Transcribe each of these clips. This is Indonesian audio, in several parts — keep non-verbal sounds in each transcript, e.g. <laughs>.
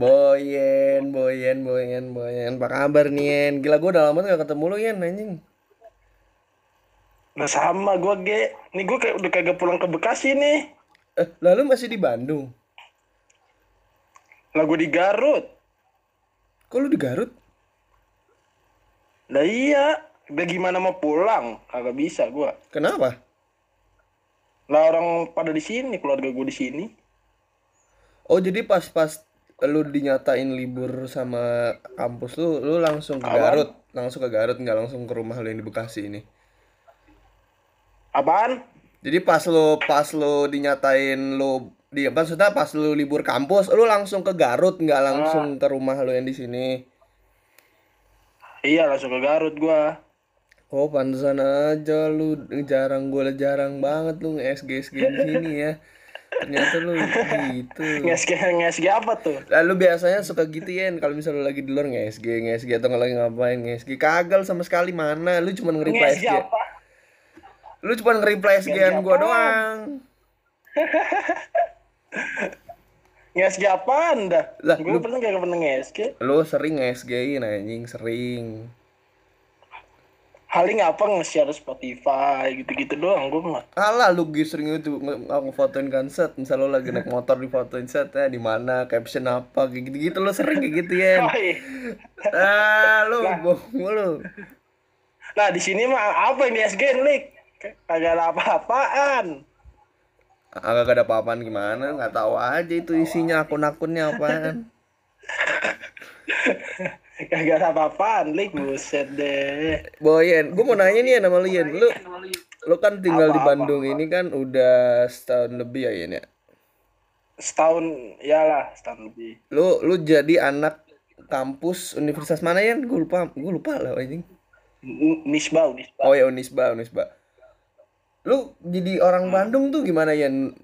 Boyen, Boyen, Boyen, Boyen. Apa kabar nih, Yen? Gila gue udah lama tuh gak ketemu lu, Yen, anjing. Nah sama gue ge. Nih gue kayak udah kagak pulang ke Bekasi nih. Eh, lalu masih di Bandung? Lah gue di Garut. Kok lu di Garut? Lah iya. Udah gimana mau pulang? Kagak bisa gue. Kenapa? Lah orang pada di sini, keluarga gue di sini. Oh, jadi pas-pas lu dinyatain libur sama kampus lu, lu langsung ke Apaan? Garut. Langsung ke Garut, nggak langsung ke rumah lu yang di Bekasi ini. Apaan? Jadi pas lu pas lu dinyatain lu di maksudnya pas lu libur kampus, lu langsung ke Garut, nggak langsung ke rumah lu yang di sini. Iya langsung ke Garut gue. Oh, pantesan aja lu jarang gue jarang banget lu nge-SG SG di sini ya. <laughs> Ternyata lu gitu. Ngesge ngesge apa tuh? Lalu biasanya suka gitu ya, kalau misalnya lu lagi di luar nge-SG, nge-SG atau nggak lagi ngapain nge-SG. Kagak sama sekali mana, lu cuma nge-reply SG. apa? Lu cuma nge-reply SG-an gua doang. <laughs> Ngesge apaan dah? Lah, gue lu- pernah gak pernah ngesge. Lu sering nge-SG-in anjing, sering. Paling apa nge-share Spotify gitu-gitu doang gue mah. Alah lu gitu sering itu nge- nge- ngefotoin kan set, misal lu lagi naik <laughs> motor di fotoin set ya di mana, caption apa kayak gitu-gitu lu sering kayak gitu ya. <laughs> Oh, iya. Ah, lu bohong lu. Nah di sini mah apa di SG Lik? Kagak ada apa-apaan. Agak ada apa-apaan gimana, nggak tahu aja itu isinya akun-akunnya apaan. <laughs> Kagak ada apa-apaan Lik, buset deh. Boyen, gue mau nanya nih ya nama lu Yen. Lu lu kan tinggal di Apa-apa. Bandung ini kan udah setahun lebih ya Yen ya. Setahun, ya lah setahun lebih. Lu lu jadi anak kampus universitas mana Yen? Gue lupa, gue lupa lah anjing. N- Nisba, Nisba. Oh ya Unisba, Unisba. Lu jadi orang Bandung tuh gimana Yen?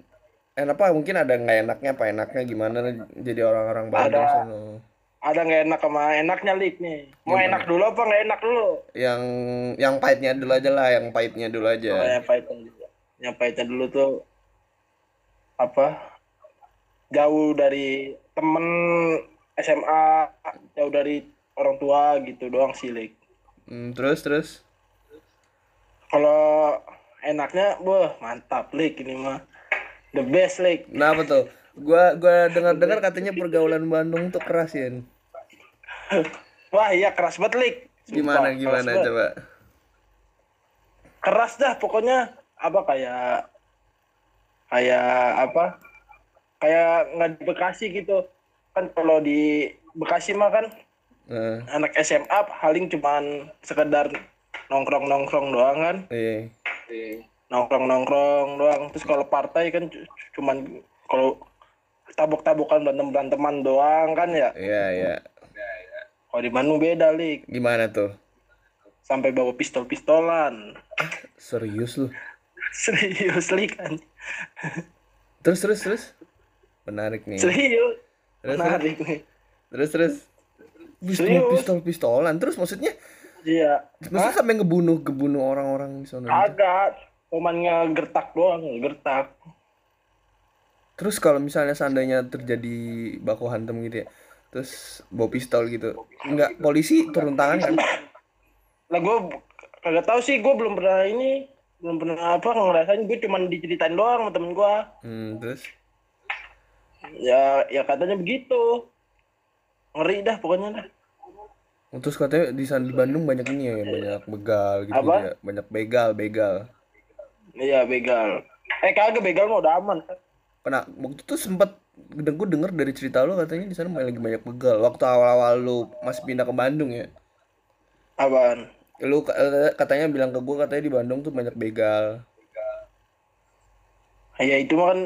Enak apa mungkin ada nggak enaknya apa enaknya gimana jadi orang-orang Bandung Ada. sono? Ada nggak enak sama enaknya Lik nih. Mau Gimana? enak dulu apa nggak enak dulu? Yang yang pahitnya dulu aja lah, yang pahitnya dulu aja. Oh, yang pahitnya dulu. Yang pahitnya dulu tuh apa? Jauh dari temen SMA, jauh dari orang tua gitu doang sih Lik. Hmm, terus terus. Kalau enaknya, wah mantap Lik ini mah. The best Lik. Nah apa Gua gua dengar-dengar katanya pergaulan Bandung tuh keras ya. Wah iya keras banget Lik. Gimana keras gimana banget. coba? Keras dah pokoknya apa kayak kayak apa? Kayak nggak di Bekasi gitu. Kan kalau di Bekasi mah kan Nah, anak SMA paling cuman sekedar nongkrong-nongkrong doang kan. iya. Nongkrong-nongkrong doang. Terus kalau partai kan cu- cuman kalau tabok-tabokan berantem-beranteman doang kan ya. Iya, iya. Kalau di Bandung beda, Lik. Gimana tuh? Sampai bawa pistol-pistolan. Serius lu? <laughs> Serius, Lik. kan. Terus terus terus. Menarik nih. Serius. Terus terus Menarik nih. terus. terus. Pistol pistol pistolan. Terus maksudnya Iya. maksudnya sampai ngebunuh ngebunuh orang-orang di sana. gitu? Agak. Cuman ngegertak doang, ngegertak. Terus kalau misalnya seandainya terjadi baku hantam gitu ya. Terus bawa pistol gitu. Enggak polisi turun tangan kan? Lah gue kagak tahu sih, gue belum pernah ini, belum pernah apa ngerasain. Gue cuman diceritain doang sama temen gue. Hmm, terus Ya, ya katanya begitu. Ngeri dah pokoknya dah. Oh, Terus katanya di sana di Bandung banyak ini ya, banyak begal gitu, Apa? ya. Banyak begal, begal. Iya, begal. Eh kagak begal mah udah aman. Kena waktu itu sempat gue denger dari cerita lo katanya di sana lagi banyak begal. Waktu awal-awal lu masih pindah ke Bandung ya. Apaan? Lu eh, katanya bilang ke gue katanya di Bandung tuh banyak begal. Ya itu mah kan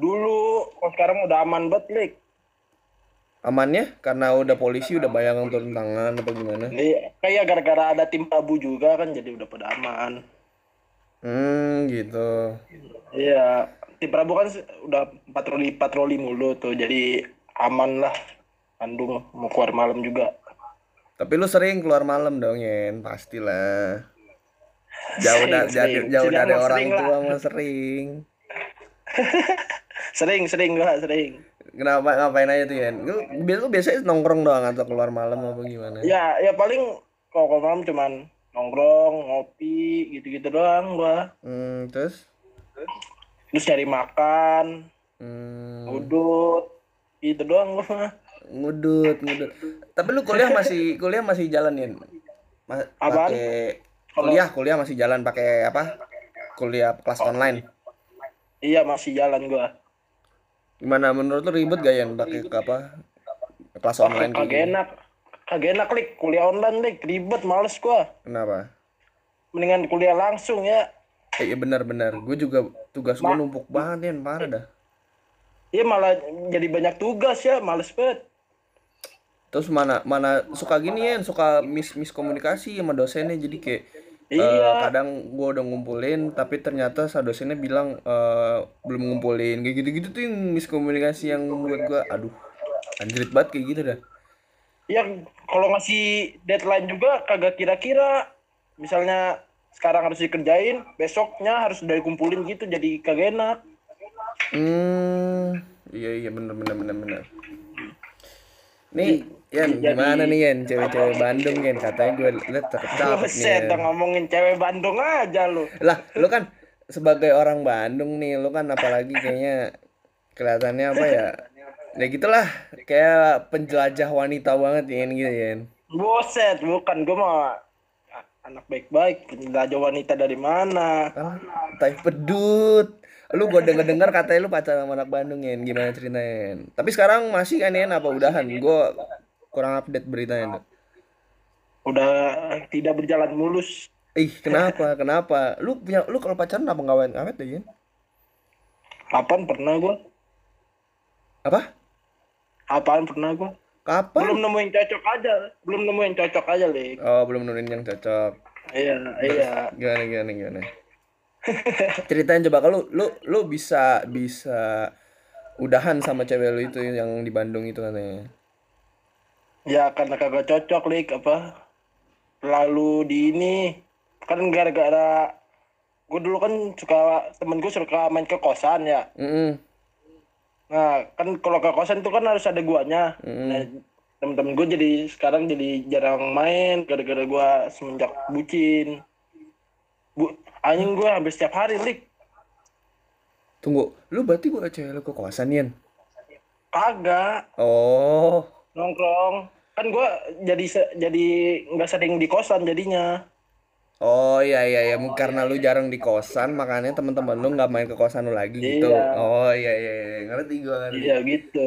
dulu, kok sekarang udah aman banget, Lik. Amannya karena udah polisi udah bayangan turun tangan apa gimana? Iya, kayak gara-gara ada tim abu juga kan jadi udah pada aman. Hmm, gitu. Iya, tim Prabu kan udah patroli patroli mulu tuh, jadi aman lah. Bandung mau keluar malam juga. Tapi lu sering keluar malam dong, Yen, pastilah. Jauh da- Sering, jadi sering. jauh Sering dari orang sering tua mah sering. <laughs> Sering, sering gua sering. Kenapa ngapain aja tuh Yan? Lu biasa biasanya nongkrong doang atau keluar malam apa gimana? Ya, ya paling kalau kalau malam cuman nongkrong, ngopi, gitu-gitu doang gua. Hmm, terus? Terus cari makan, Hmm, udut, gitu doang gua. ngudut, ngudut. Tapi lu kuliah masih kuliah masih jalan Yan? Ma- Apaan? pakai kuliah kuliah masih jalan pakai apa? Kuliah kelas online. Iya, masih jalan gua. Gimana menurut lu ribet gak Yan pakai apa? Kelas online Kagak enak. Kagak enak, Lik. Kuliah online, Lik. Ribet, males gua. Kenapa? Mendingan kuliah langsung ya. Eh, Iya benar-benar. Gue juga tugas gue numpuk banget Yan, parah dah. Iya malah jadi banyak tugas ya, males banget. Terus mana mana suka gini ya, suka mis miskomunikasi sama dosennya jadi kayak eh, Iya. kadang gua udah ngumpulin tapi ternyata sa dosennya bilang eh, belum ngumpulin kayak gitu-gitu tuh yang miskomunikasi yang buat gua aduh anjrit banget kayak gitu dah. Ya kalau ngasih deadline juga kagak kira-kira. Misalnya sekarang harus dikerjain, besoknya harus udah dikumpulin gitu jadi kagak enak. Hmm, iya iya bener bener bener bener. Nih, Yan, jadi- gimana nih Yan, cewek-cewek Bandung Yan, katanya gue liat cakep nih. Udah ngomongin cewek Bandung aja lu. Lah, lu kan sebagai orang Bandung nih, lu kan apalagi kayaknya kelihatannya apa ya? Ya gitulah, kayak penjelajah wanita banget ya gitu ya. Buset, bukan gue mah anak baik-baik, penjelajah wanita dari mana? Ah, tai pedut. Lu gua denger dengar katanya lu pacaran sama anak Bandung ya, gimana ceritanya? Yan? Tapi sekarang masih kan ya apa udahan? Gua kurang update beritanya. tuh. Udah tidak berjalan mulus. Ih, kenapa? Kenapa? Lu punya lu kalau pacaran apa nggak awet deh, Yan? Kapan pernah gue? Apa? Apaan pernah gue? Kapan? Belum nemuin cocok aja, belum nemuin cocok aja, Lik. Oh, belum nurunin yang cocok. Iya, iya. Gimana gimana gimana? <laughs> Ceritain coba kalau lu lu bisa bisa udahan sama cewek lu itu yang di Bandung itu katanya. Ya karena kagak cocok, Lik, apa? Lalu di ini kan gara-gara gue dulu kan suka temen gue suka main ke kosan ya. Mm Nah, kan kalau ke kosan itu kan harus ada guanya. Mm. Nah, temen-temen gue jadi sekarang jadi jarang main gara-gara gue semenjak bucin. Bu, anjing gue hampir setiap hari, Lik. Tunggu, lu berarti bawa cewek lu ke kosan Yan? Kagak. Oh, nongkrong kan gue jadi se- jadi nggak sering di kosan jadinya oh iya iya iya, karena lu jarang di kosan makanya teman-teman lu nggak main ke kosan lu lagi gitu. Iya. Oh iya iya, iya. ngerti gua ngerti. iya gitu.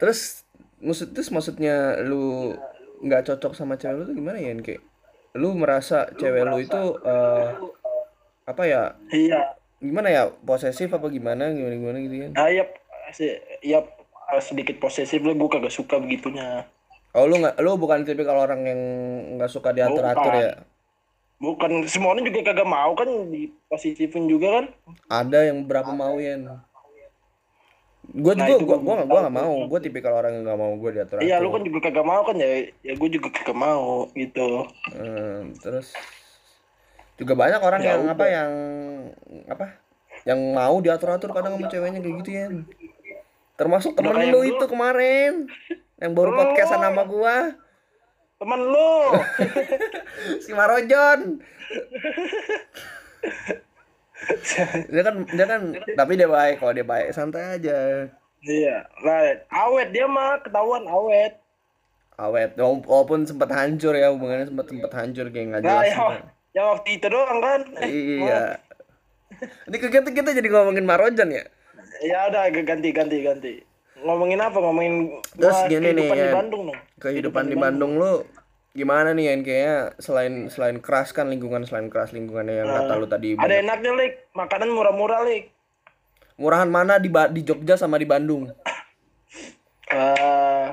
Terus maksud terus maksudnya lu nggak cocok sama cewek lu tuh gimana ya kayak lu merasa cewek lu itu eh, apa ya? Iya. Gimana ya? Posesif apa gimana? Gimana gimana gitu kan ah, iya iya sedikit posesif. Lah gue kagak suka begitunya. Oh lu nggak lu bukan tipikal orang yang nggak suka diatur atur Bukan. ya bukan semuanya juga kagak mau kan di posisifin juga kan? Ada yang berapa mau ya gue Nah, juga belum gua tahu nggak mau. gue tipikal orang yang nggak mau gue diatur atur iya lu kan juga kagak mau kan? Ya ya gue juga kagak mau gitu. Hmm, terus juga banyak orang Ya yang apa udah. yang apa yang mau diatur atur kadang sama ceweknya kayak gitu ya termasuk temen lu itu kemarin yang baru podcastan sama gua teman lu. <laughs> Si Marojon. <laughs> Dia kan dia kan tapi dia baik kalau dia baik santai aja. Iya nah awet dia mah ketahuan awet. Awet Wala- walaupun sempat hancur ya hubungannya sempat sempat hancur kayak nggak nah jelas ya, gitu. ya waktu itu doang kan? Eh, iya. Ini kita kita jadi ngomongin Marojan ya? Ya udah ganti ganti ganti. Ngomongin apa? Ngomongin Terus gini nih, kehidupan di Yan. Bandung dong. kehidupan di Bandung lu gimana nih yang kayaknya selain selain keras kan lingkungan selain keras lingkungannya yang kata lu tadi Ada enaknya, Lik. Makanan murah-murah, Lik. murahan mana di Ba- di Jogja sama di Bandung <coughs> Eh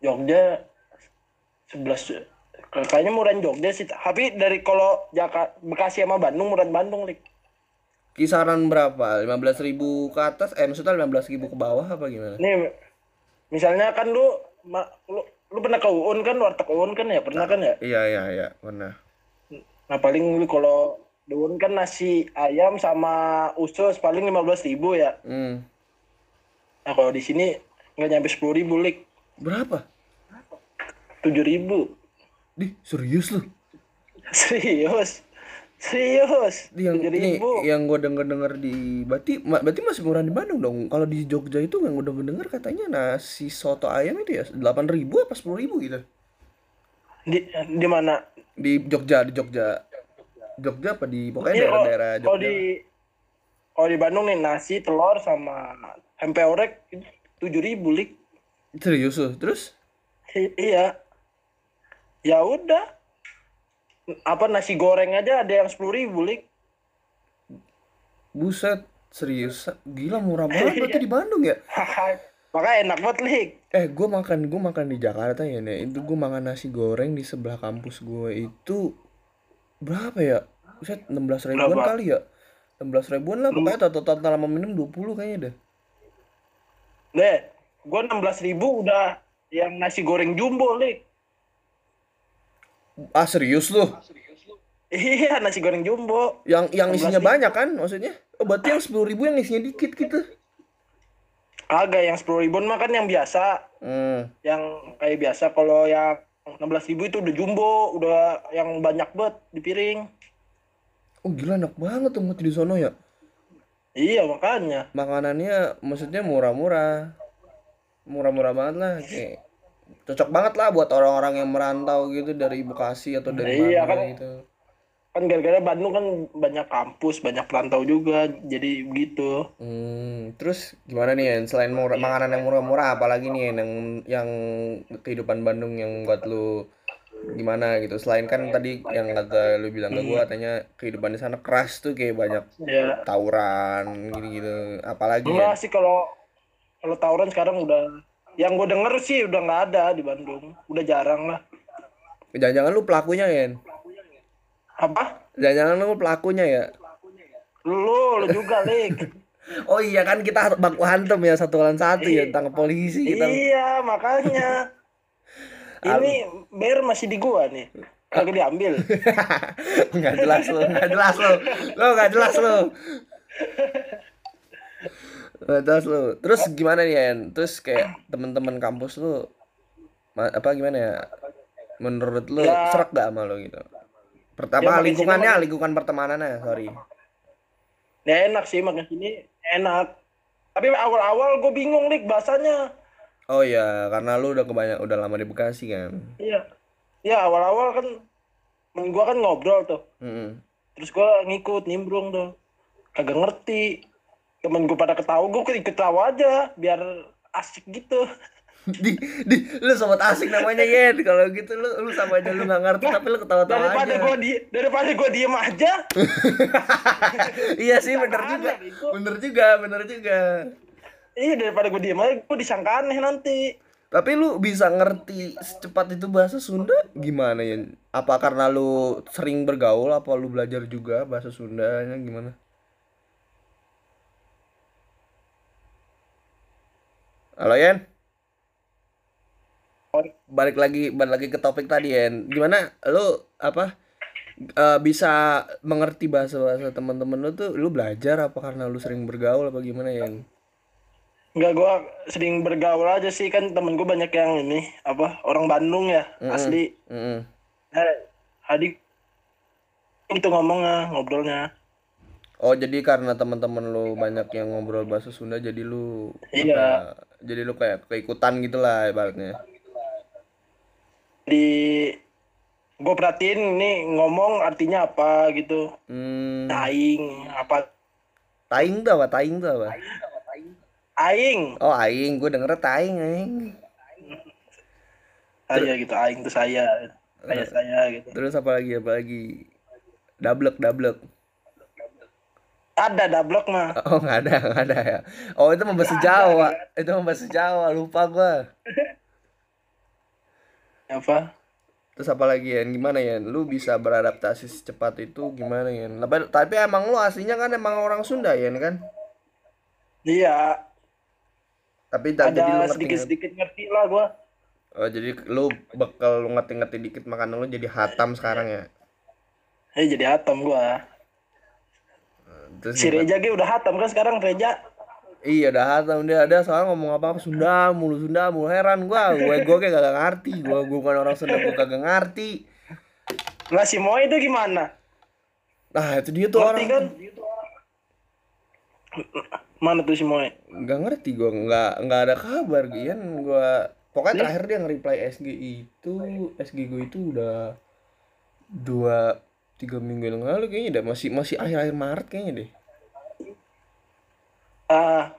Jogja 11 kayaknya murahan Jogja sih. Tapi dari kalau Jakarta Bekasi sama Bandung murahan Bandung, Lik. Kisaran berapa? 15.000 ke atas? Eh maksudnya 15.000 ke bawah apa gimana? Nih misalnya kan lu ma- lu, lu pernah ke UUN kan? Warteg UUN kan ya? Pernah kan ya? Iya iya iya benar nah paling lu kalau di UUN kan nasi ayam sama usus paling 15.000 ribu ya. Hmm. Nah kalau di sini nggak nyampe sepuluh ribu lik, Berapa? tujuh ribu. Di, serius lu? <laughs> Serius, serius. Yang ini yang gue denger denger di berarti ma- berarti masih murah di Bandung dong. Kalau di Jogja itu yang gue denger denger katanya nasi soto ayam itu ya delapan ribu apa sepuluh ribu gitu. Di di mana? Di Jogja, di Jogja. Jogja apa di pokoknya Iya, kalau- daerah-daerah Kalau Jogja. di kalau di Bandung nih nasi telur sama tempe orek tujuh ribu lik. Serius lu? Terus? I- iya. Ya udah. Apa nasi goreng aja ada yang sepuluh ribu lik. Buset, serius. Gila murah <laughs> banget berarti di Bandung ya. <laughs> Makanya enak banget lik. Eh, gue makan gue makan di Jakarta ya nih. Itu gue makan nasi goreng di sebelah kampus gue itu berapa ya? Buset, 16 ribuan Berapa? kali ya? 16 ribuan lah pokoknya total total sama minum 20 kayaknya deh. Deh, gue enam belas ribu udah yang nasi goreng jumbo lik. Ah, serius lu? Iya nasi goreng jumbo. Yang yang 16 isinya ribu. banyak kan maksudnya? Oh, berarti yang 10 ribu yang isinya dikit gitu. Agak yang sepuluh ribuan mah kan yang biasa. Hmm. Yang kayak biasa kalau yang enam belas ribu itu udah jumbo, udah yang banyak banget di piring. Oh, gila enak banget tuh di sono ya. Iya makanya. Makanannya maksudnya murah-murah. Murah-murah banget lah kayak cocok banget lah buat orang-orang yang merantau gitu dari Bekasi atau dari Iya, mana kan. gitu. Kan gara-gara Bandung kan banyak kampus, banyak perantau juga, jadi begitu. Hmm, terus gimana nih Yan? Selain murah, makanan yang murah-murah, apalagi nih Yan, yang yang kehidupan Bandung yang buat lu gimana gitu? Selain kan tadi yang kata lu bilang ke gua katanya kehidupan di sana keras tuh kayak banyak Ya. tawuran gitu-gitu. Apalagi Enggak ya? sih kalau kalau tawuran sekarang udah yang gue denger sih udah nggak ada di Bandung. Udah jarang lah. Jangan-jangan lu pelakunya Yan? Apa? Jangan-jangan lu pelakunya ya? Lu, lu juga, Lik. <laughs> Oh iya kan kita baku hantem ya satu lawan satu ya tentang polisi kita. iya, makanya. <laughs> Ini Bear masih di gua nih. Kagak diambil. <laughs> nggak jelas lo, nggak jelas lo, lo nggak jelas lo. Nggak jelas lo. Terus gimana nih Yan? Terus kayak teman-teman kampus lu apa gimana ya? Menurut lu Ya. serak gak sama lo gitu? Ya, Pertama makin lingkungannya, sini lingkungan pertemanannya, sorry. Ya enak sih makan sini enak. Tapi awal-awal gue bingung nih bahasanya. Oh iya, karena lu udah kebanyak udah lama di Bekasi kan. Iya. Ya awal-awal kan gua kan ngobrol tuh. Mm-mm. Terus gua ngikut nimbrung tuh. Kagak ngerti. Temen gue pada ketawa, gue ikut ketawa aja biar asik gitu. <laughs> di, di, lu sobat asik namanya Yen. Kalau gitu lu lu sama aja lu nggak ngerti tapi lu ketawa-tawa Daripada aja. gue di daripada gue diem aja. <laughs> iya sih bener juga. Bego. Bener juga, bener juga. Iya daripada gue diem aja, gue disangka aneh nanti. Tapi lu bisa ngerti secepat itu bahasa Sunda gimana ya? Apa karena lu sering bergaul apa lu belajar juga bahasa Sundanya gimana? Halo Yen? Balik lagi balik lagi ke topik tadi Yen. Gimana lu apa eh, bisa mengerti bahasa-bahasa teman-teman lu tuh lu belajar apa karena lu sering bergaul apa gimana Yen? Enggak gue sering bergaul aja sih kan temen gue banyak yang ini apa orang Bandung ya asli. Mm-mm. Eh, adik itu ngomongnya ngobrolnya. Oh jadi karena teman-teman lu banyak yang ngobrol bahasa Sunda jadi lu Iya. apa, jadi lu kayak keikutan gitu lah ibaratnya. Di gue perhatiin ini ngomong artinya apa gitu. Hmm, Aing apa taing tuh apa? Taing tuh apa? aing. Oh aing, gue denger taing aing. Saya gitu aing itu saya. Saya saya gitu. Terus apa lagi apa lagi? Dablek dablek. Ada dablok mah. Oh nggak ada nggak ada ya. Oh itu mah bahasa Jawa. Itu mah bahasa Jawa lupa gua. <laughs> Apa? Terus apa lagi ya? Gimana ya? Lu bisa beradaptasi secepat itu gimana ya? Tapi, tapi emang lu aslinya kan emang orang Sunda ya kan? Iya, Tapi tak- jadi lu ada ngerti sedikit-sedikit ngerti lah gua. Oh jadi lu bekal lu ngerti-ngerti dikit makanan lu jadi hatam sekarang ya. Eh jadi hatam gua. Terus Si? Reja ge udah hatam kan sekarang Reja. Iya udah hatam dia ada soal ngomong apa apa Sunda mulu Sunda mulu heran gua gue gue kayak gak ngerti gua gua bukan orang Sunda gua kagak ngerti Lah si Moe itu gimana? nah itu dia tuh Ngerti orang kan? Mana tuh si Moe? nggak ngerti gua nggak nggak ada kabar Gian gua pokoknya terakhir dia nge-reply SG itu SG gue itu udah dua tiga minggu yang lalu kayaknya deh masih masih akhir akhir Maret kayaknya deh Ah,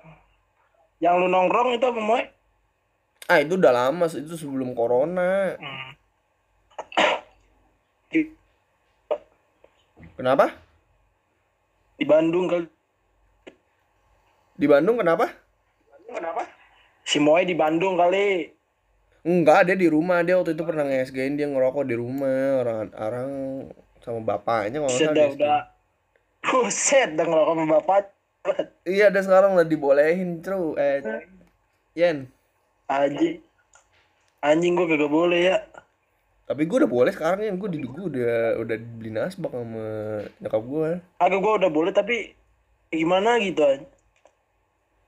yang lu nongkrong itu apa Moe? ah itu udah lama itu sebelum corona Di, kenapa di Bandung kali. di Bandung kenapa Kenapa? Si Moe di Bandung kali. Enggak, dia di rumah. Dia waktu itu pernah nge-SG-in dia ngerokok di rumah. Orang orang sama bapaknya kalau nggak salah udah. Buset dah ngerokok sama bapak. Iya, ada sekarang udah dibolehin, Tru. Eh, Yen. Anjing. Anjing gua kagak boleh ya. Tapi gue udah boleh sekarang ya. Gue di gue udah udah dibeli nasbak sama nyokap gue. Agak gua udah boleh tapi gimana gitu anjing.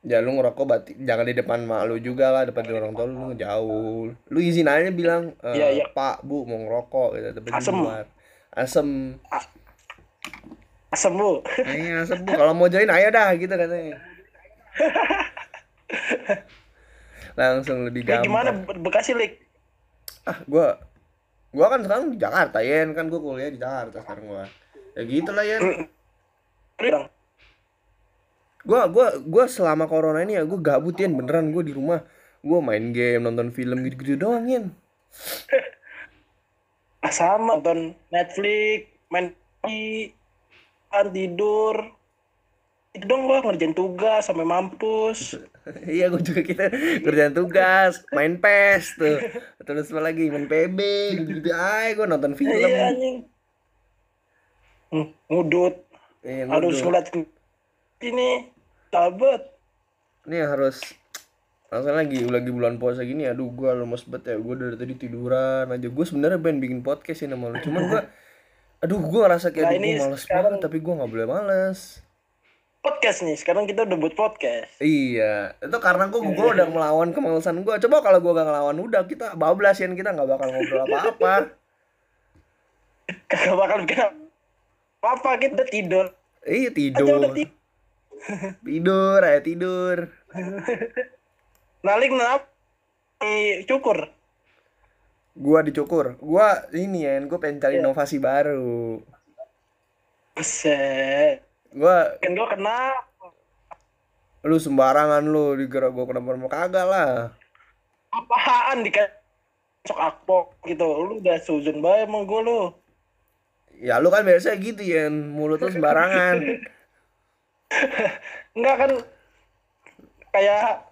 Ya lu ngerokok berarti jangan di depan mak lu juga lah, depan orang tua lu jauh. Lu izin aja bilang, eh, Iya, iya. Pak, Bu mau ngerokok gitu, tapi di luar. Asem. Asem lu. Eh, asem Bu. Kalau mau join ayo dah gitu katanya. Langsung lebih Lik, gimana gampang. Be- Bekasi Lik? ah gua gua kan sekarang di Jakarta Yen kan gua kuliah di Jakarta sekarang gua ya gitu lah Yen Bilang, gua gua gua selama corona ini ya gua gabut Yen beneran gua di rumah gua main game nonton film gitu-gitu doang Yen ah, sama nonton Netflix, main kan tidur. Itu dong gua ngerjain tugas sampai mampus. <laughs> iya gua juga kita kerjaan tugas main PES tuh terus apa lagi main PB gitu-gitu ay gua nonton film Iya anjing. Hmm, ngudut. Iya, Harus ngeliat ini sahabat. ini harus langsung lagi lagi bulan puasa gini aduh gua lemes banget ya. Gua dari tadi tiduran aja. Gua sebenarnya pengen bikin podcast ini sama lu. Cuman gua <laughs> aduh gua ngerasa kayak Nah, ini gua males sekarang- banget tapi gua nggak boleh males. Podcast nih, sekarang kita udah buat podcast. iya. Itu karena gua gua udah melawan kemalasan gua. Coba kalau gua gak ngelawan udah kita bablas ya kita nggak bakal ngobrol apa apa <laughs> Kagak bakal bikin apa kita tidur. iya tidur. tidur ayo tidur <laughs> Nalik kenapa? Cukur. gua dicukur gua ini ya gua pengen cari inovasi baru Buset. gua Kan gua kena lu sembarangan lu dikira gua kenapa mau kagak lah apaan di sok akpok gitu. Lu udah suzun banget emang gua lu. Ya lu kan biasa gitu ya, mulut lu sembarangan. <laughs> Enggak kan kayak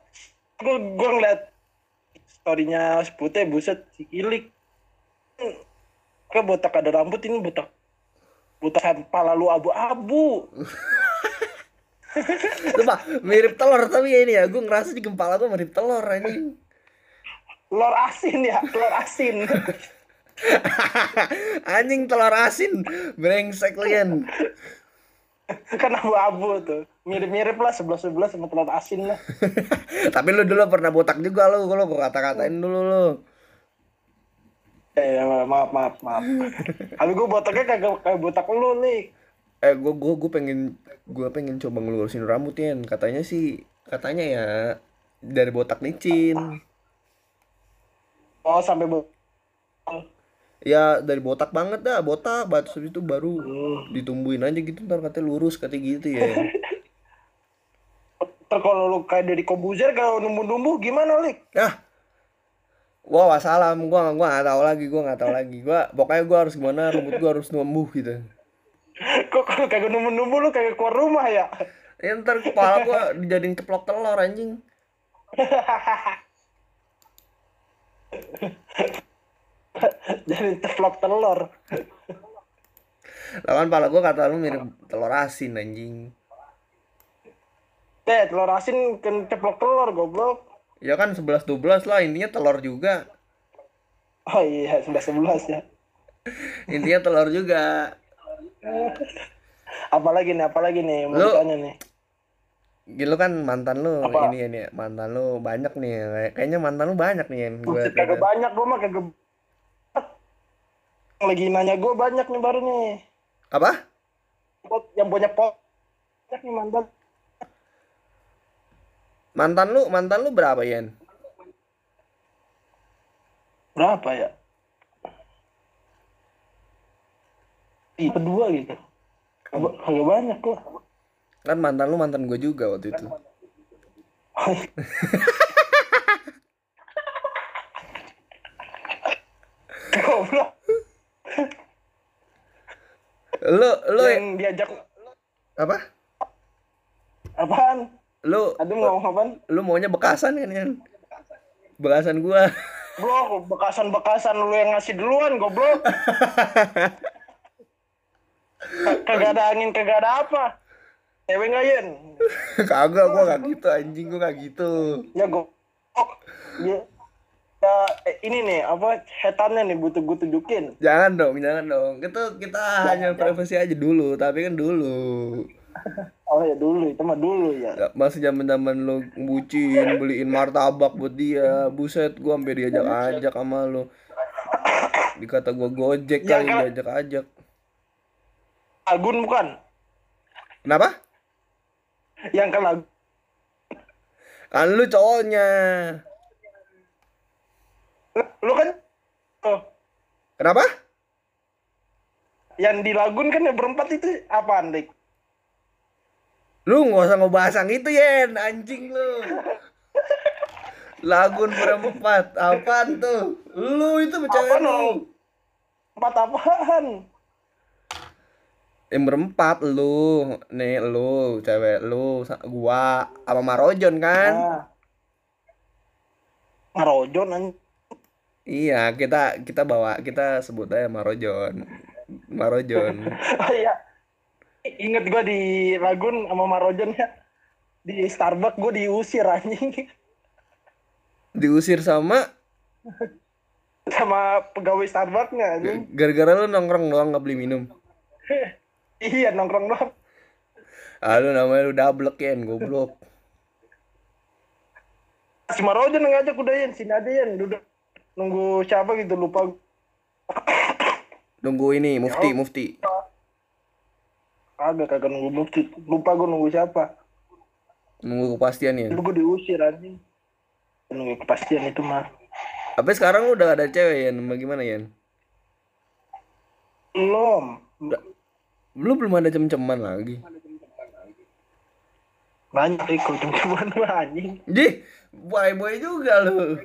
gua gua ngeliat storynya Spute buset si Kilik. Kayak botak ada rambut ini botak botak kepala lu abu-abu. <laughs> Sumpah, mirip telur tapi ya ini ya, gue ngerasa di kepala tuh mirip telur anjing. Telur asin ya, telur asin. <laughs> anjing telur asin, brengsek lian. <laughs> kan abu-abu tuh. Mirip-mirip lah sebelah-sebelah sama telur asin lah. <laughs> tapi lu dulu pernah botak juga lu, kalau gue kata-katain dulu lu. Eh, maaf, maaf, maaf. <laughs> Tapi gue botaknya kagak kayak botak lu nih. Eh, gue gue gue pengen gue pengen coba ngelurusin rambut ya, katanya sih, katanya ya dari botak licin. Oh, sampai bo Ya dari botak banget dah, botak, batu itu baru Hmm. ditumbuhin aja gitu, ntar katanya lurus katanya gitu ya. <laughs> Ntar kalau lu kayak dari Kobuzer kalau numbuh-numbuh gimana, Lik? Ah, Wah, wassalam, gua gua nggak tahu lagi, gua nggak tahu lagi. Gua pokoknya gua harus gimana, rambut gua harus numbuh gitu. <laughs> Kok kalau kagak numbuh-numbuh lu kagak keluar rumah ya? Ya ntar kepala gua dijadiin ceplok telur anjing. <laughs> Jadi teflok telur. Lah kan kepala gua kata lu mirip telur asin anjing. Eh, telur asin kan ceplok telur, goblok. Ya kan 11 12 lah, intinya telur juga. Oh iya, 11-11 ya. Intinya telur juga. Apalagi nih, apalagi nih, mau Lu- ditanya nih. Gila kan mantan lu Apa? ini nih, mantan lu banyak nih. Kayak- Kayaknya mantan lu banyak nih yang gue kagak banyak gue mah kagak lagi nanya gue banyak nih baru nih Apa? Yang punya pot banyak nih mantan Mantan lu, mantan lu berapa, Yen? berapa ya Ih, kedua gitu kagak kagak banyak gue Kan mantan lu mantan gue juga waktu itu. <laughs> goblok Lu lu yang diajak apa? apaan Lu aduh mau ngomong apaan lu maunya bekasan kan, Yen? Bekasan gua. Goblok, bekasan-bekasan lu yang ngasih duluan, goblok. <laughs> kagak ada angin, kagak ada apa. Cewek nggak, Yen? Kagak, gua gak gitu anjing, gua gak gitu. Ya, goblok. Ya, ya, ini nih, apa, setannya nih, butuh gue tunjukin. Jangan dong, jangan dong. Itu kita hanya privasi aja dulu, tapi kan dulu. <laughs> Oh ya dulu, itu mah dulu ya. Ya, Masih zaman-zaman lu bucin, beliin martabak buat dia. Buset, gua sampai diajak-ajak sama lu. Dikata gua gojek Ya, kali kan- diajak-ajak. Agun bukan? Kenapa? Yang ke lagu. Kan lu cowoknya. Lu kan, tuh, Kenapa? yang di Lagun kan yang berempat itu apaan, Dik? Lu nggak usah ngebahas yang itu, Yen. Anjing lu. Lagun berempat. Apaan tuh? Lu itu Apaan, lu. Empat apaan? Yang berempat lu. Nih lu, cewek lu, gua sama Marojon kan? Nah. Ngarojon, anjing. Iya, kita kita bawa kita sebut aja Marojon. Marojon. <laughs> Oh iya. Ingat gua di Lagun sama Marojon ya. Di Starbucks gua diusir anjing. Diusir sama Sama pegawai Starbucksnya anjing. gara-gara lu nongkrong doang nggak beli minum. <laughs> Iya nongkrong doang. Ah, lu namanya lu double kan, goblok. Si Marojon ngajak udah Yan. Sini aja Yan. Duduk. Nunggu siapa gitu lupa. Nunggu ini, mufti, mufti. Kagak kagak nunggu bukti. Lupa gua nunggu siapa. Nunggu kepastian ya. Gua diusir anjing. Nunggu kepastian itu mah. Tapi sekarang lu udah ada cewek ya, bagaimana ya? Belum. Lu belum ada cem-ceman lagi. Banyak ikut cuma anjing. Jih, boy-boy juga lu.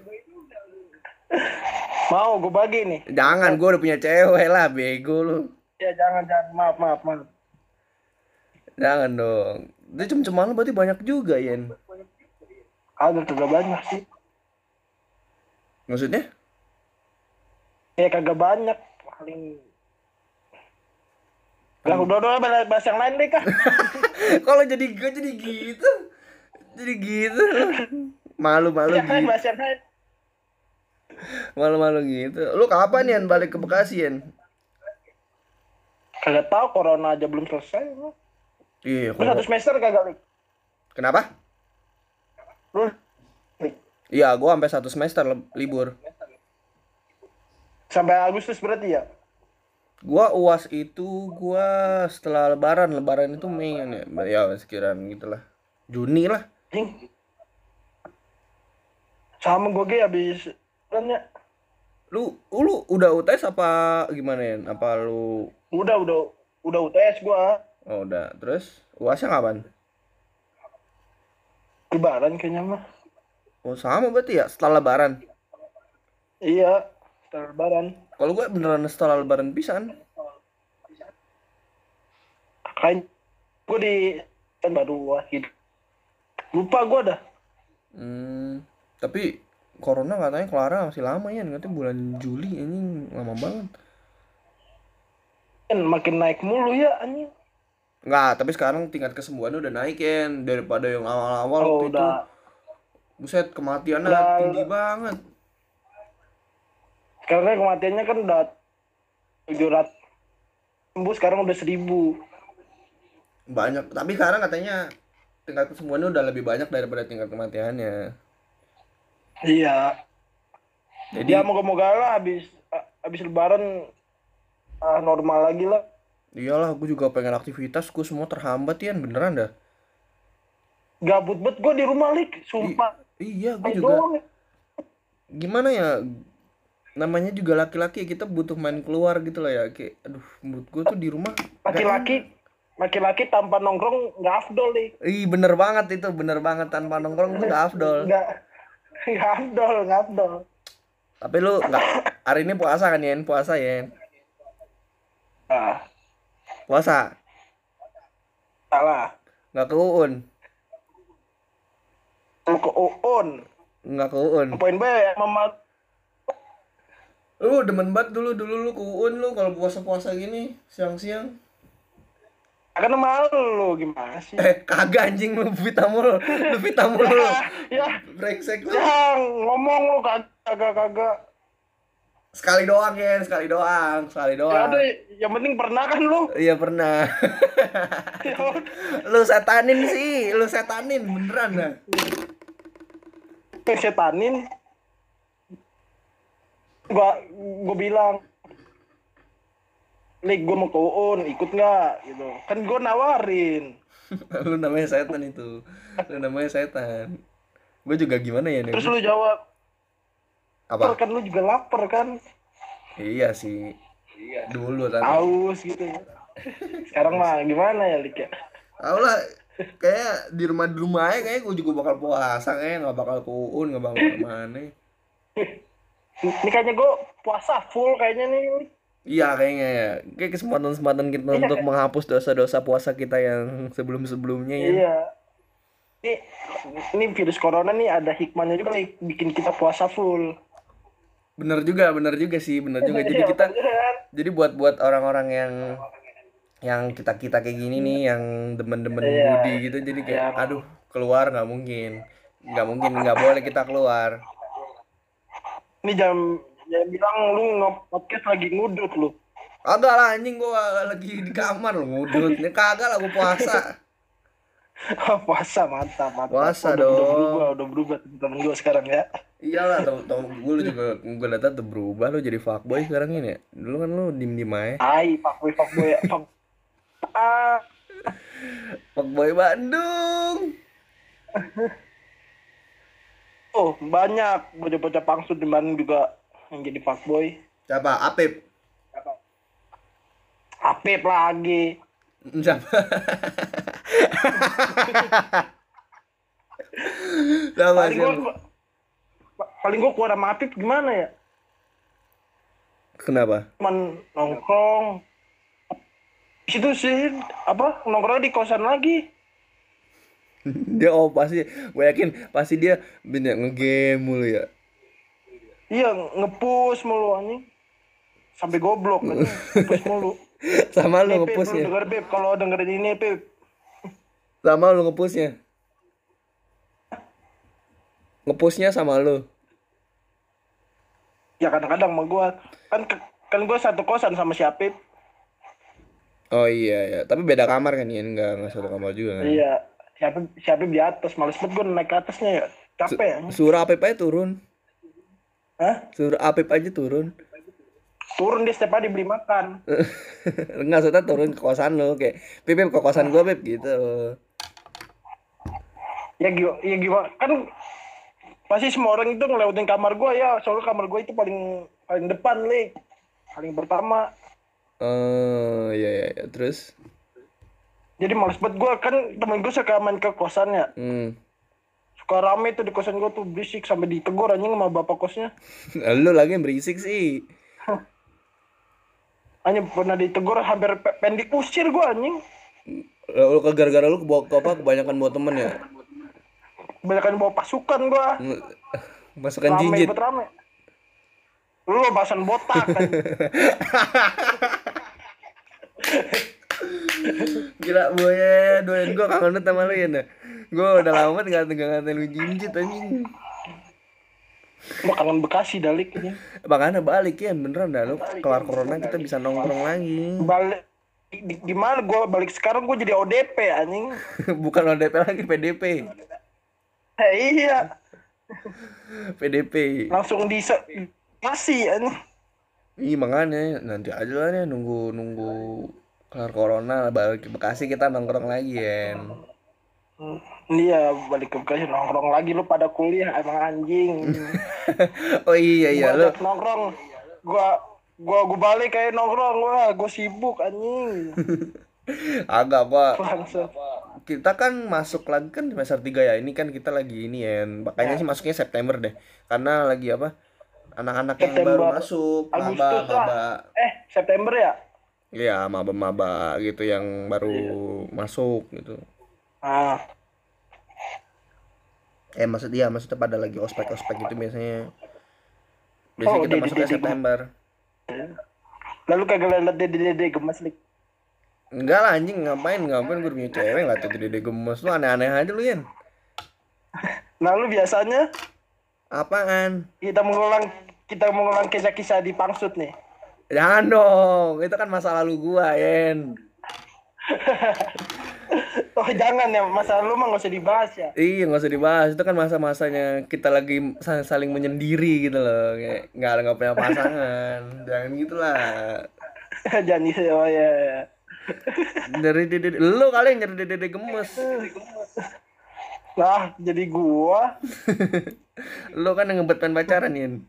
Mau gue bagi nih. Jangan, gua udah punya cewek lah, bego lu. Ya jangan jangan maaf maaf maaf. Jangan dong. Itu cem-ceman lu berarti banyak juga, Yen. Kagak kagak banyak sih. Maksudnya? Ya kagak banyak. Paling lah udah udah bahas yang lain deh kak. <laughs> Kalau jadi gue jadi gitu. Jadi gitu. Malu-malu Yang lain gitu. bahas yang lain. Malu-malu gitu. Lu kapan Yan balik ke Bekasi, Yan? Kagak tahu corona aja belum selesai. Lu Iya, satu kalau- semester kagak? Kenapa? Lu Iya, gua sampai satu semester libur. sampai Agustus berarti ya? Gua UAS itu gua setelah lebaran, lebaran itu Mei ya. Ya sekiraan gitulah. Juni lah. Sama gue ge habis kan ya. Lu lu udah UTS apa gimana ya? Apa lu Udah udah udah UTS gua. Oh, udah. Terus UASnya kapan? Lebaran kayaknya mah. Oh, sama berarti ya setelah lebaran. Iya, setelah lebaran. Kalau gua beneran setelah lebaran pisan. Kayak gue di kan baru wah gitu. Lupa gue dah. Hmm, tapi corona katanya kelar masih lama ya, katanya bulan Juli ini lama banget. Kan makin naik mulu ya anjing. Enggak, tapi sekarang tingkat kesembuhannya udah naik ya daripada yang awal-awal Oh, waktu itu. udah. Buset, kematiannya Udah- tinggi banget. Karena kematiannya kan udah 700 sembuh sekarang udah 1000. Banyak, tapi sekarang katanya tingkat kesembuhannya udah lebih banyak daripada tingkat kematiannya. Iya. Jadi Ya moga-moga lah habis habis lebaran ah, normal lagi lah. iyalah gue juga pengen aktivitas gue semua terhambat ya beneran dah. Gabut bet gue di rumah lik, sumpah. Iya gue juga doang. gimana ya namanya juga laki-laki kita butuh main keluar gitu lah ya kayak aduh menurut gue tuh di rumah nggak Laki-laki laki-laki tanpa nongkrong nggak afdol lik. Ih bener banget itu, bener banget tanpa nongkrong tuh gak afdol. Nggak <laughs> nggak afdol. Tapi lu nggak hari ini puasa kan Yen? Puasa Yen? Ah, Puasa? salah. Nggak ke Uun? Lu ke Uun. Nggak ke Uun? Poin B mama Lu demen banget dulu dulu lu ke Uun lu kalau puasa-puasa gini siang-siang. Karena malu lu gimana sih? Eh kagak anjing lu Vita mulu, lu Vita mulu lu. ya, Brengsek lu. ya ngomong lu kagak kagak. Sekali doang Yen, sekali doang, sekali Ya doang. udah, yang penting pernah kan lu? Iya pernah. Ya lu setanin sih, lu setanin beneran dah. setanin gua gua bilang Lik gua mau ke UUN ikut nggak? Gitu. Kan gua nawarin. <laughs> Lu namanya setan itu. Lu namanya setan. Gue juga gimana ya nih? Terus lu jawab. Apa? Kan lu juga lapar kan? Iya sih. Dulu tapi haus gitu. Sekarang mah gimana ya Lik ya? Tau lah kayak di rumah di rumah aja kayak gue juga bakal puasa kayak nggak bakal ke UUN nggak bakal ke mana. <laughs> Ini kayaknya gua puasa full kayaknya nih. Iya kayaknya ya. Kayak kesempatan kesempatan kita untuk menghapus dosa-dosa puasa kita yang sebelum sebelumnya ya. Iya. Ini ini virus corona nih ada hikmahnya juga nih bikin kita puasa full. Bener juga bener juga sih bener juga. Jadi Iya, kita jadi buat buat orang-orang yang yang kita kita kayak gini nih yang demen-demen Iya. budi gitu jadi kayak Iya. aduh keluar nggak mungkin. Nggak mungkin nggak boleh kita keluar. Ini jam yang bilang lu nge-podcast lagi ngudut lu. kagak lah anjing gua lagi di kamar lo ngudut ini kagak lah gua puasa <laughs> Puasa mantap, mantap. Puasa udah, Udah dong. berubah, udah berubah temen gue sekarang ya. iyalah tau tau <laughs> gue lu juga gue liat tuh berubah lu jadi fuckboy sekarang ini ya dulu kan lu dim dim aja Hai, pak boy, pak boy. Pak... Ah, fuckboy Bandung <laughs> oh, banyak bocah-bocah pangsut di Bandung juga yang jadi pak boy. siapa Apip Apip lagi. siapa <laughs> siapa Paling gue paling gue keluar sama Apip gimana ya? kenapa Cuman nongkrong. Situ sih apa nongkrong di kosan lagi. <laughs> dia oh pasti gue yakin pasti dia bener ngegame mulu ya Iya, ngepush mulu anjing. Sampai goblok kan. Ngepush mulu. <laughs> sama lu lu ngepusnya denger Pip, kalau dengerin ini Pip. sama lu ngepusnya ngepusnya sama lu Ya kadang-kadang sama gua kan kan gua satu kosan sama si Apip. oh iya ya tapi beda kamar kan ya nggak nggak satu kamar juga kan Iya, si Apip, si Apip di atas, males banget gua naik ke atasnya ya. Capek ya. suruh Apip aja turun Hah? suruh Apip aja turun Turun dia setiap hari beli makan. <laughs> Enggak, maksudnya turun ke kosan lu kayak Pip, Pip, ke kosan gua Pip gitu Ya gimana, ya gimana kan pasti semua orang itu ngelewatin kamar gua ya, soalnya kamar gua itu paling paling depan nih. Paling pertama. oh iya iya iya. terus Jadi males banget gua kan temen gua suka main ke kosannya. hmm. Suka rame tuh di kosan gua tuh berisik sampai ditegur anjing sama bapak kosnya. <laughs> lu lagi yang berisik sih Hanya pernah ditegur hampir pe- pengen diusir gua anjing. lu ke gara-gara lu kebawa ke apa kebanyakan bawa temen ya Kebanyakan bawa pasukan gua. masukkan <laughs> Rame jinjit rame. Lu bahasan botak kan. <laughs> gila boy doain gua kangen sama lu ya nah gua udah lama banget nggak nggak ngatain lu jinjit anjing Gua kangen Bekasi dalik ini. makanya balik ya beneran dah lu kelar corona kita bisa nongkrong lagi Balik di, gimana gue balik sekarang gue jadi ODP anjing <laughs> Bukan ODP lagi PDP. eh, iya PDP. langsung di masih anjing Ih makanya nanti aja lah nih nunggu nunggu kelar corona balik ke Bekasi kita nongkrong lagi ya. Iya balik ke Bekasi nongkrong lagi. Lu pada kuliah emang anjing. <laughs> oh iya iya Gua lu nongkrong. Gua gua gua balik kayak nongkrong. Wah gua sibuk anjing. <laughs> agak pak. Kita kan masuk lagi kan semester 3 ya. Ini kan kita lagi ini ya makanya sih masuknya September deh. Karena lagi apa? Anak-anak yang baru masuk maba Agustus maba. Eh September ya? Iya, maba-maba gitu yang baru masuk gitu. Ah Eh maksud iya, maksudnya pada lagi ospek-ospek gitu biasanya. Biasanya Oh, kita di- masuknya di- September. lalu kagak liat dede dede gemes lik. Enggak lah anjing, ngapain? Ngapain gue punya cewek lah tuh dede gemes lu aneh-aneh aja lu, Yan. <laughs> Nah lu biasanya Apaan? kita mengulang kita mengulang kisah-kisah di pangsut nih. Jangan dong, itu kan masa lalu gua, Yen. <laughs> Oh jangan ya masa lu mah gak usah dibahas ya. Iya, nggak usah dibahas. Itu kan masa-masanya kita lagi sa- saling menyendiri gitu loh. Kayak nggak nggak punya pasangan. <laughs> Jangan gitu lah. jangan gitu oh ya. ya. Dari dede, lu kali yang nyari dede gemes. Nah jadi gua <laughs> Lu kan yang ngebet pacaran, Yen.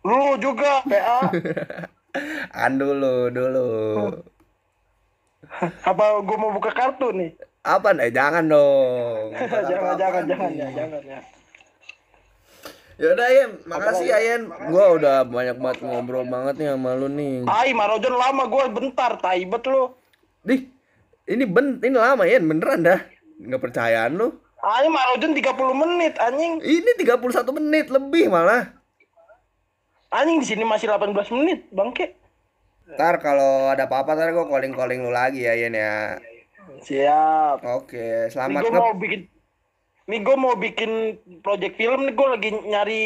lu juga PA <laughs> An dulu, dulu. Apa gua mau buka kartu nih? Apa? Eh, jangan dong. <laughs> jangan jangan jangan ya jangan ya. Yaudah, Yen. Makasih ya, Yen. Gua udah banyak banget ngobrol banget nih sama lu nih. Tai Marojon lama gua bentar taibet lu. Dih, ini ben, ini lama, Yen. Beneran dah. Nggak percayaan lu. Anjing Marojon 30 menit anjing. Ini 31 menit lebih malah. Anjing di sini masih 18 menit, bangke. Ntar kalau ada apa-apa ntar gue calling-calling lu lagi ya Yen ya. Siap. Oke, Nih selamat gue nge mau bikin Nih gue mau bikin project film nih gue lagi nyari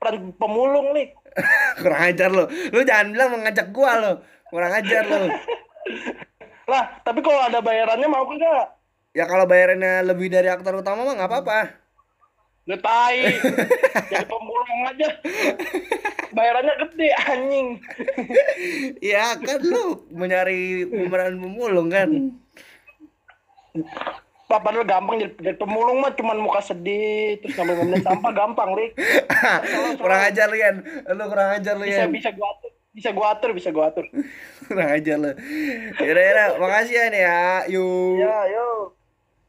peran pemulung nih. <laughs> kurang ajar lu. Lu jangan bilang mengajak gua lu. Kurang ajar lu. Lah, tapi kalau ada bayarannya mau kagak? Ya kalau bayarannya lebih dari aktor utama mah nggak apa-apa. Lu tai. Jadi pemulung aja. Bayarannya gede anjing. Ya kan lu mencari pemeran pemulung kan. Pak, padahal gampang jadi, jadi pemulung mah cuman muka sedih terus ngambil ngambil sampah gampang, Lik. <laughs> kurang ajar lu Yan. Lu kurang ajar lu Bisa bisa gua atur. Bisa gua atur, bisa gua atur. <laughs> kurang ajar lu. Yaudah, yaudah. Makasih ya nih ya. Yuk. Ya, yuk.